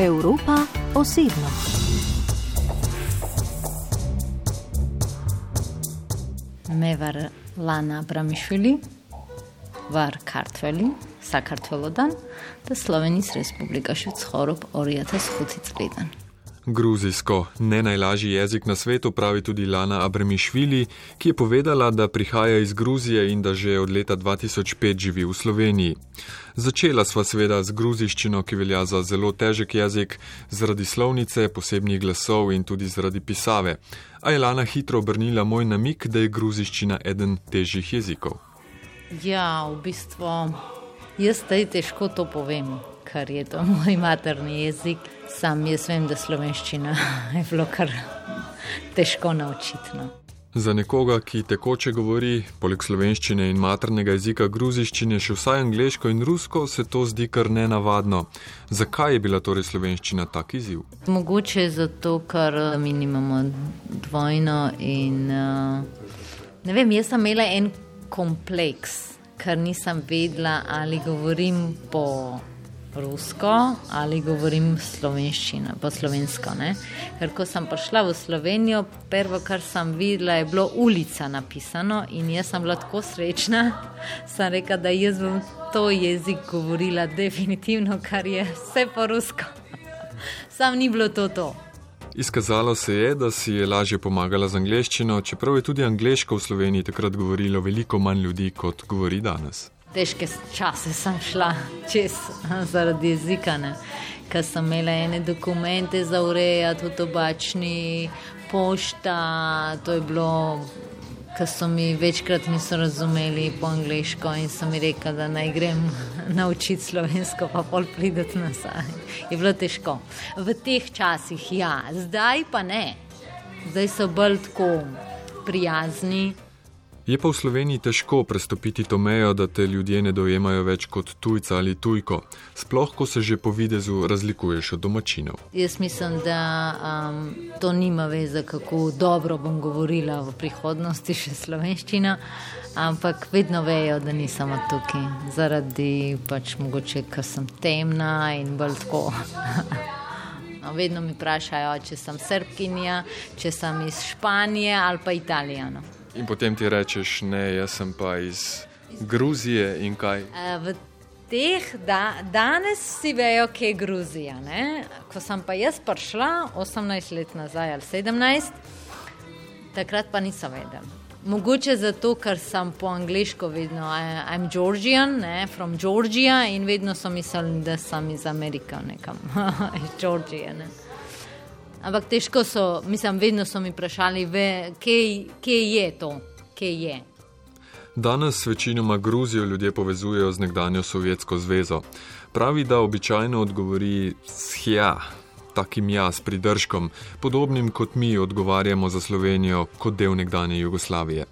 Europa o siglo. მე ვარ ლანა აბრამიშვილი, ვარ ქართველი, საქართველოსდან და სლოვენიის რესპუბლიკაში ვცხოვრობ 2005 წლიდან. Gruzijsko, ne najlažji jezik na svetu, pravi tudi Lana Abremišvili, ki je povedala, da prihaja iz Gruzije in da že od leta 2005 živi v Sloveniji. Začela sva seveda z gruziščino, ki velja za zelo težek jezik, zaradi slovnice, posebnih glasov in tudi zaradi pisave. A je Lana hitro obrnila moj namik, da je gruziščina eden težjih jezikov. Ja, v bistvu jaz tej težko to povem, ker je to moj materni jezik. Sam jaz vem, da slovenščina je bilo kar težko naučiti. No. Za nekoga, ki tekoče govori, poleg slovenščine in maternega jezika gruziščine, še vsaj angliško in rusko, se to zdi kar nenavadno. Zakaj je bila torej slovenščina tak izziv? Mogoče zato, ker mi nimamo dvojno in uh, ne vem, jaz sem imela en kompleks, ker nisem vedela, ali govorim po rusko ali govorim slovenščino, po slovensko. Ne? Ker ko sem prišla v Slovenijo, prvo, kar sem videla, je bilo ulica napisano in jaz sem bila tako srečna, sem rekla, da jaz bom to jezik govorila definitivno, kar je vse po rusko. Sam ni bilo to to. Izkazalo se je, da si je lažje pomagala z angleščino, čeprav je tudi angliško v Sloveniji takrat govorilo veliko manj ljudi, kot govori danes težke čase sem šla čez zaradi jezika, ker sem imela ene dokumente za urejati v tobačni pošta. To je bilo, ker so mi večkrat niso razumeli po angliško in so mi rekli, da naj grem naučiti slovensko, pa pol prideti nazaj. Je bilo težko. V teh časih ja, zdaj pa ne. Zdaj so bolj tako prijazni. Je pa v Sloveniji težko prestopiti to mejo, da te ljudje ne dojemajo več kot tujca ali tujko, sploh ko se že po videzu razlikuješ od domačinov. Jaz mislim, da um, to nima veze, kako dobro bom govorila v prihodnosti še slovenščina, ampak vedno vejo, da nisem tukaj, zaradi pač mogoče, ker sem temna in bolj tako. No, vedno mi vprašajo, če sem srpkinja, če sem iz Španije ali pa Italijana. In potem ti rečeš, ne, jaz sem pa iz Gruzije in kaj. V teh da, danes vsi vejo, kje je Gruzija. Ne? Ko sem pa jaz prišla 18 let nazaj ali 17, takrat pa nisem vedela. Mogoče zato, ker sem po angliško vedno, I'm Georgian, ne, from Georgia in vedno so mislili, da sem iz Amerike, nekam iz Georgije. Ne. Ampak težko so, mislim, vedno so mi vprašali, kje je to, kje je. Danes večinoma Gruzijo ljudje povezujejo z nekdanjo Sovjetsko zvezo. Pravi, da običajno odgovori s hja, takim ja, s pridržkom, podobnim kot mi odgovarjamo za Slovenijo kot del nekdanje Jugoslavije.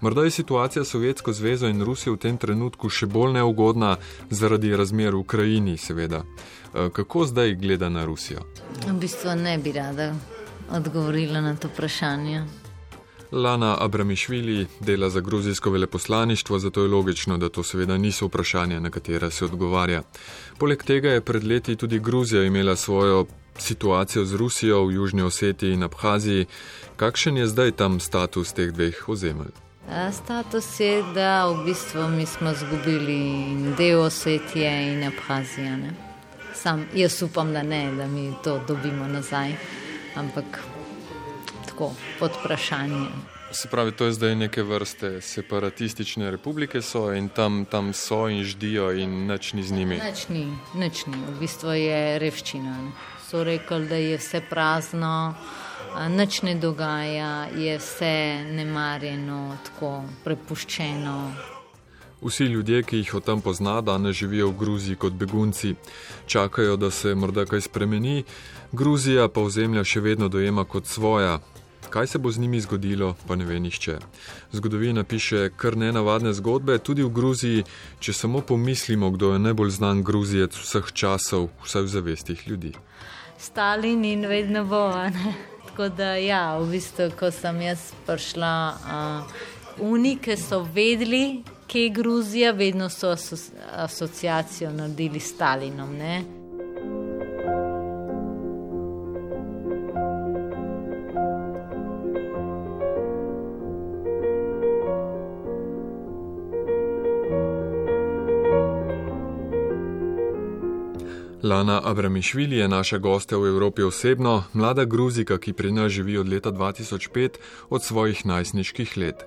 Morda je situacija Sovjetsko zvezo in Rusijo v tem trenutku še bolj neugodna zaradi razmer v Ukrajini, seveda. Eh, kako zdaj gleda na Rusijo? V bistvu ne bi rada odgovorila na to vprašanje. Lana Abramišvili dela za gruzijsko veleposlaništvo, zato je logično, da to seveda niso vprašanja, na katera se odgovarja. Poleg tega je pred leti tudi Gruzija imela svojo situacijo z Rusijo v Južni Osetiji in Abhaziji. Kakšen je zdaj tam status teh dveh ozemelj? Status je, da v bistvu mi smo izgubili del Osetije in Abhazije. Ne? Sam jaz upam, da ne, da mi to dobimo nazaj, ampak tako pod vprašanje. Se pravi, to je zdaj neke vrste separatistične republike, so in tam, tam so in ždijo, in nič ni z njimi. Nič ni, nič ni, v bistvu je revščina. So rekli, da je vse prazno, nič ne dogaja, je vse nemarjeno, tako prepuščeno. Vsi ljudje, ki jih o tem pozna, danes živijo v Gruziji kot begunci. Čakajo, da se morda kaj spremeni, Gruzija pa ozemlja še vedno dojema kot svoja. Kaj se bo z njimi zgodilo, pa ne ve nišče. Zgodovina piše kar nenavadne zgodbe, tudi v Gruziji, če samo pomislimo, kdo je najbolj znan Gruzijec vseh časov, vsaj v zavestih ljudi. Stalin in vedno bo. Tako da, ja, v bistvu, ko sem jaz prišla, uh, unike so vedeli, kje je Gruzija, vedno so asociacijo naredili s Stalinom. Ne? Lana Abramišvili je naša gosta v Evropi osebno, mlada Gruzika, ki pri nas živi od leta 2005, od svojih najstniških let.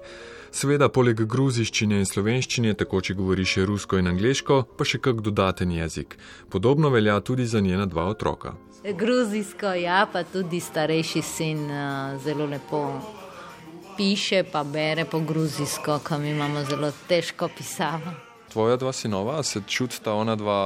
Sveda, poleg gruziščine in slovenščine, tako če govori še rusko in angliško, pa še kak dodaten jezik. Podobno velja tudi za njena dva otroka. Gruzijsko, ja, pa tudi starejši sin uh, zelo lepo piše, pa bere po gruzijsko, kam imamo zelo težko pisavo. Tvoja dva sinova, se čutita ona dva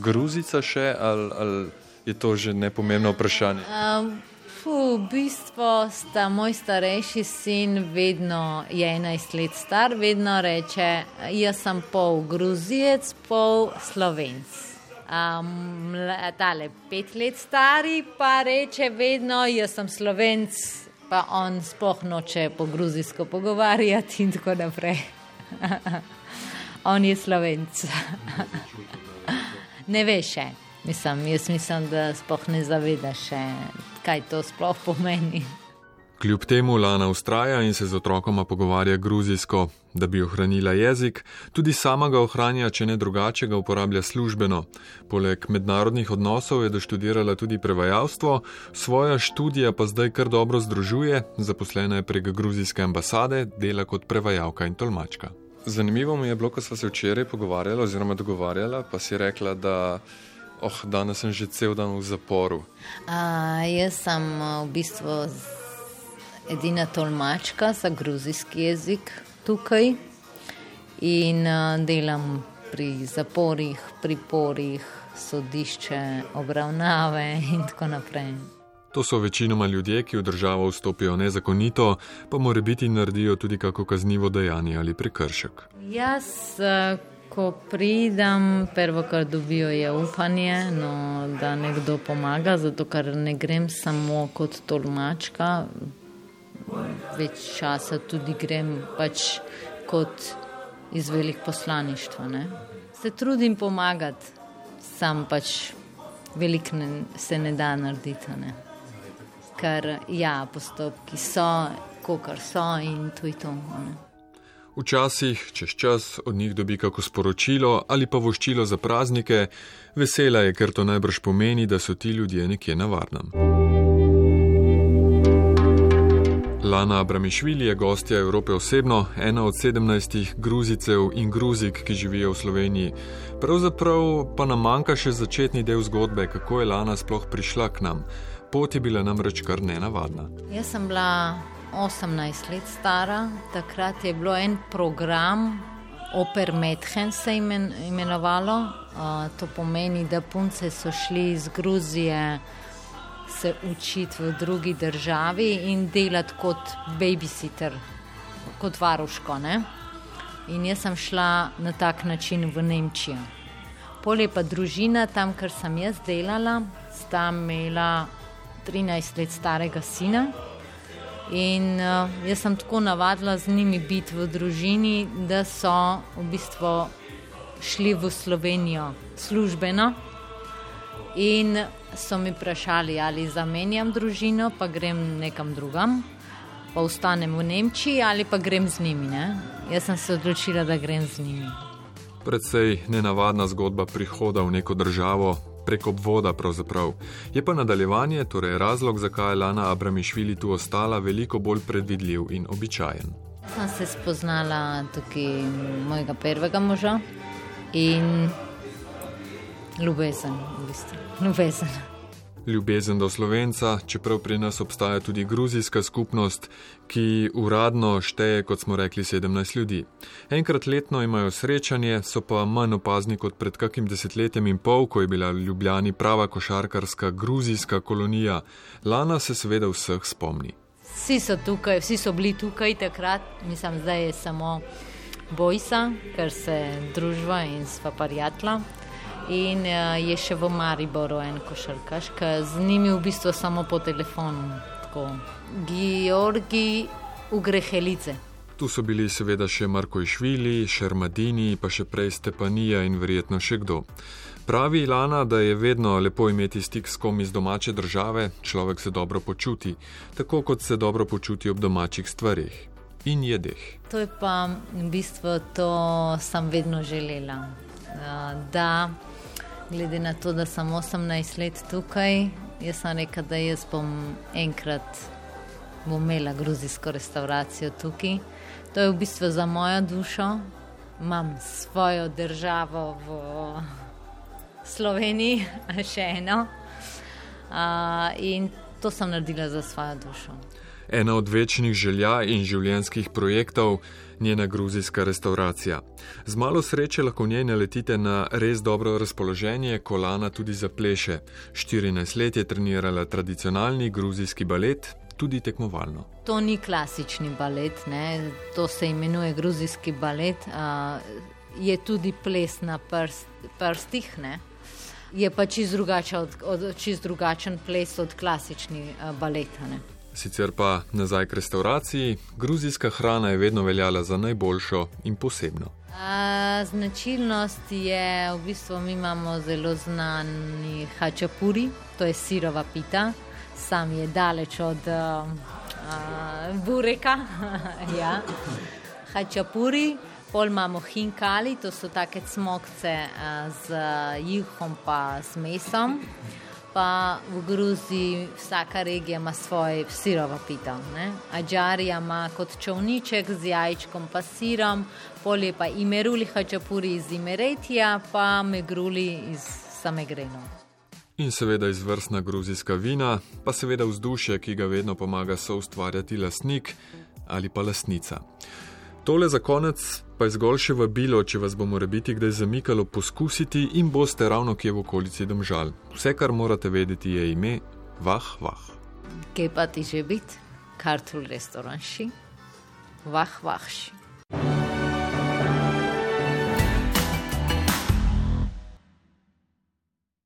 gruzica še ali, ali je to že nepomembno vprašanje? Um, fu, v bistvu sta moj starejši sin, vedno je 11 let star, vedno reče: Jaz sem pol gruzijec, pol slovenc. Um, tale pet let stari pa reče vedno: Jaz sem slovenc, pa on sploh noče po gruzijsko pogovarjati in tako naprej. on je slovenc ne veš še. Mislim, jaz mislim, da sploh ne zavedaš, kaj to sploh pomeni. Kljub temu Lana ustraja in se z otrokoma pogovarja gruzijsko, da bi ohranila jezik, tudi sama ga ohranja, če ne drugače ga uporablja službeno. Poleg mednarodnih odnosov je doštudirala tudi prevajalstvo, svoja študija pa zdaj kar dobro združuje, zaposlena je prek gruzijske ambasade, dela kot prevajalka in tolmačka. Zanimivo mi je bilo, ko smo se včeraj pogovarjali, oziroma dogovarjali, pa si rekla, da oh, danes sem že cel dan v zaporu. A, jaz sem v bistvu edina tolmačka za gruzijski jezik tukaj in a, delam pri zaporih, priporih, sodišče, obravnave in tako naprej. To so večinoma ljudje, ki v državo vstopijo nezakonito, pa mora biti naredijo tudi kako kaznivo dejanje ali prekršek. Jaz, eh, ko pridem, prvo, kar dobijo, je upanje, no, da nekdo pomaga, zato ker ne grem samo kot tolmačka, več časa tudi grem pač kot iz velik poslaništva. Ne. Se trudim pomagati, sam pač veliko se ne da narediti. Ne ker ja, postopki so, kot so in to je to. Včasih, čez čas, od njih dobi kako sporočilo ali pa voščilo za praznike, vesela je, ker to najbrž pomeni, da so ti ljudje nekje na varnem. Lana Abramišvili je gostja Evrope osebno, ena od sedemnajstih gruzicev in gruzik, ki živijo v Sloveniji. Pravzaprav pa nam manjka še začetni del zgodbe, kako je Lana sploh prišla k nam. Pot je bila namreč kar nenavadna. Jaz sem bila 18 let stara, takrat je bilo en program, Oper Medhen se je imen, imenovalo. Uh, to pomeni, da punce so šli iz Gruzije se učiti v drugi državi in delati kot babysitter, kot varuško. Ne? In jaz sem šla na tak način v Nemčijo. Polje pa družina, tam, kjer sem jaz delala, sta imela 13 let starega sina. In uh, jaz sem tako navadila z njimi biti v družini, da so v bistvu šli v Slovenijo službeno. In so mi vprašali, ali zamenjam družino, pa grem nekam drugam, pa ostanem v Nemčiji ali pa grem z njimi. Ne? Jaz sem se odločila, da grem z njimi. Predvsej nenavadna zgodba prihoda v neko državo, prek obvoda. Pravzaprav. Je pa nadaljevanje, torej razlog, zakaj je Lana Abramišvili tu ostala, veliko bolj predvidljiv in običajen. Sem se spoznala tukaj mojega prvega moža in ljubezen, v bistvu. ljubezen ljubezen do slovenca, čeprav pri nas obstaja tudi gruzijska skupnost, ki uradno šteje, kot smo rekli, 17 ljudi. Enkrat letno imajo srečanje, so pa manj opazni kot pred kakim desetletjem in pol, ko je bila Ljubljani prava košarkarska gruzijska kolonija. Lana se seveda vseh spomni. Vsi so tukaj, vsi so bili tukaj takrat, mislim, zdaj je samo bojsa, ker se družba in sva parjatla in uh, je še v Mariboru en košarkaš, ki z njimi v bistvu samo po telefonu. Tako. Georgi Ugrehelice. Tu so bili seveda še Marko Išvili, Šermadini, pa še prej Stepanija in verjetno še kdo. Pravi Ilana, da je vedno lepo imeti stik s kom iz domače države, človek se dobro počuti, tako kot se dobro počuti ob domačih stvarih in jedeh. To je pa v bistvu to, kar sem vedno želela. Da glede na to, da sem 18 let tukaj, jaz sem rekel, da jaz bom enkrat bom imela gruzijsko restauracijo tukaj. To je v bistvu za mojo dušo. Imam svojo državo v Sloveniji, še eno. Uh, in to sem naredila za svojo dušo. Ena od večnih želja in življenjskih projektov je njena gruzijska restauracija. Z malo sreče lahko v njej naletite na res dobro razpoloženje, kolana tudi za pleše. 14 let je trenirala tradicionalni gruzijski balet, tudi tekmovalno. To ni klasični balet, ne? to se imenuje gruzijski balet, uh, je tudi ples na prst, prstih. Ne? Je pa čist drugačen, od, od, čist drugačen ples od klasičnega uh, baleta. Ne? Sicer pa nazaj k restauraciji, gruzijska hrana je vedno veljala za najboljšo in posebno. A, značilnost je, v bistvu mi imamo zelo znani hačapuri, to je sirova pita, sam je daleč od a, bureka. ja. Hačapuri, pol imamo hinkali, to so take smokce a, z juhom pa s mesom pa v Gruziji vsaka regija ima svoj sirova pita. Ađarija ima kot čovniček z jajčkom pa sirom, polje pa imeruli hačapuri iz imeretija, pa megruli iz samegreno. In seveda izvrstna gruzijska vina, pa seveda vzdušje, ki ga vedno pomaga soustvarjati lasnik ali pa lasnica. Tole za konec pa je zgolj še vabilo, če vas bomo rebiti kdaj zamikalo poskusiti in boste ravno kje v okolici domžal. Vse, kar morate vedeti, je ime Vah Vah. Kje pa ti že biti? Kartul restoranši? Vah Vahši.